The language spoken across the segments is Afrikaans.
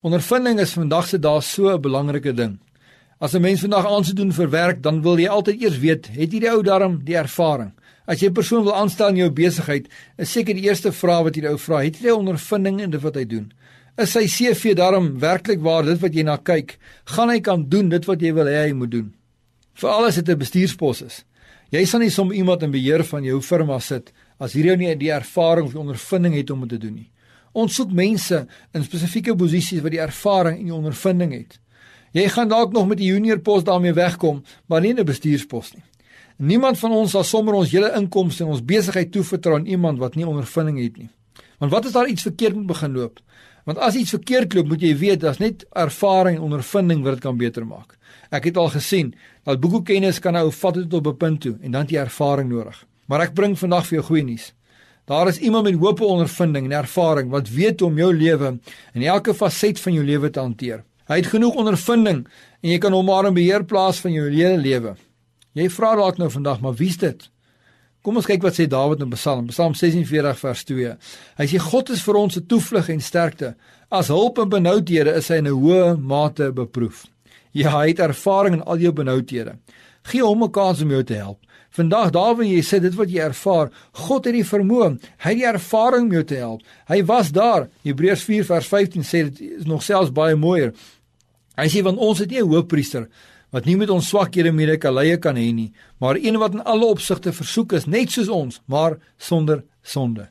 Ondervinding is vandag se dae so 'n belangrike ding. As 'n mens vandag aansoek doen vir werk, dan wil jy altyd eers weet, het hierdie ou darm die ervaring? As jy 'n persoon wil aanstel in jou besigheid, is seker die eerste vraag wat jy ou vra, het hy ondervinding in dit wat hy doen? Is sy CV darm werklik waar dit wat jy na kyk? Gaan hy kan doen dit wat jy wil hê hy moet doen? Veral as dit 'n bestuurspos is. Jy sal nie sommer iemand in beheer van jou firma sit as hierdie ou nie die ervaring of die ondervinding het om dit te doen nie. Ons soek mense in spesifieke posisies wat die ervaring en die ondervinding het. Jy gaan dalk nog met 'n junior pos daarmee wegkom, maar nie 'n bestuurspos nie. Niemand van ons sal sommer ons hele inkomste en ons besigheid toevertrou aan iemand wat nie ondervinding het nie. Want wat as daar iets verkeerd moet begin loop? Want as iets verkeerd loop, moet jy weet daar's net ervaring en ondervinding wat dit kan beter maak. Ek het al gesien dat boekoekennis kan nou vat tot op 'n punt toe en dan jy ervaring nodig. Maar ek bring vandag vir jou goeie nuus. Daar is iemand met hoë ondervinding en ervaring wat weet hoe om jou lewe en elke faset van jou lewe te hanteer. Hy het genoeg ondervinding en jy kan hom maar in beheer plaas van jou hele lewe. Jy vra dalk nou vandag, maar wie's dit? Kom ons kyk wat sê Dawid in Psalm, Psalm 46 vers 2. Hy sê God is vir ons 'n toevlug en sterkte. As hulp in benoudhede is hy in 'n hoë mate beproef. Ja, hy het ervaring in al jou benoudhede. Gee hom 'n kans om jou te help. Vandag daar waar jy sê dit wat jy ervaar, God het die vermoë, hy het die ervaring om jou te help. Hy was daar. Hebreërs 4 vers 15 sê dit is nog selfs baie mooier. Hy sê want ons het nie 'n hoofpriester wat nie met ons swakhede medekalye kan hê nie, maar een wat in alle opsigte versoek is net soos ons, maar sonder sonde.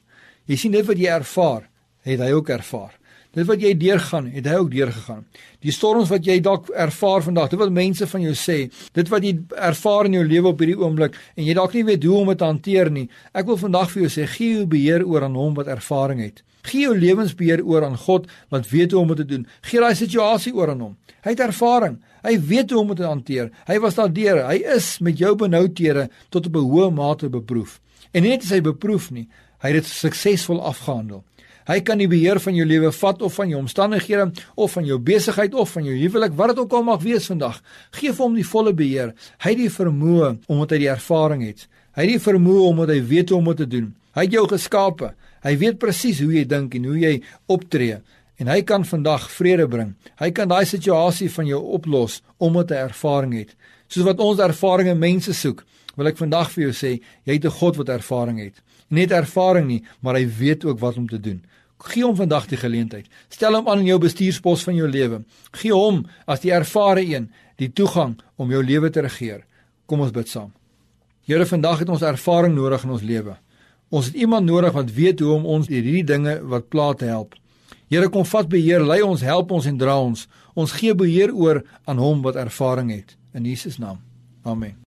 Jy sien net wat jy ervaar, het hy ook ervaar. Dit wat jy deurgaan, het hy ook deurgegaan. Die storms wat jy dalk ervaar vandag, dit wat mense van jou sê, dit wat jy ervaar in jou lewe op hierdie oomblik en jy dalk nie weet hoe om dit te hanteer nie. Ek wil vandag vir jou sê, gee jou beheer oor aan hom wat ervaring het. Gee jou lewensbeheer oor aan God wat weet hoe om dit te doen. Gee daai situasie oor aan hom. Hy het ervaring. Hy weet hoe om dit te hanteer. Hy was daardeur. Hy is met jou benoudhede tot op 'n hoë mate beproef. En nie net is hy beproef nie, hy het dit suksesvol afgehandel. Hy kan die beheer van jou lewe vat of van jou omstandighede of van jou besigheid of van jou huwelik, wat dit ook al mag wees vandag. Geef hom die volle beheer. Hy het die vermoë omdat hy die ervaring het. Hy het die vermoë omdat hy weet hoe om dit te doen. Hy het jou geskape. Hy weet presies hoe jy dink en hoe jy optree en hy kan vandag vrede bring. Hy kan daai situasie van jou oplos omdat hy ervaring het. Soos wat ons ervarings mense soek, wil ek vandag vir jou sê, jy het 'n God wat ervaring het. Net ervaring nie, maar hy weet ook wat om te doen. Gee hom vandag die geleentheid. Stel hom aan in jou bestuurspos van jou lewe. Gee hom as die ervare een die toegang om jou lewe te regeer. Kom ons bid saam. Here, vandag het ons ervaring nodig in ons lewe. Ons het iemand nodig wat weet hoe om ons deur hierdie dinge wat pla te help. Here, kom vat beheer, lei ons, help ons en dra ons. Ons gee beheer oor aan hom wat ervaring het in Jesus naam. Amen.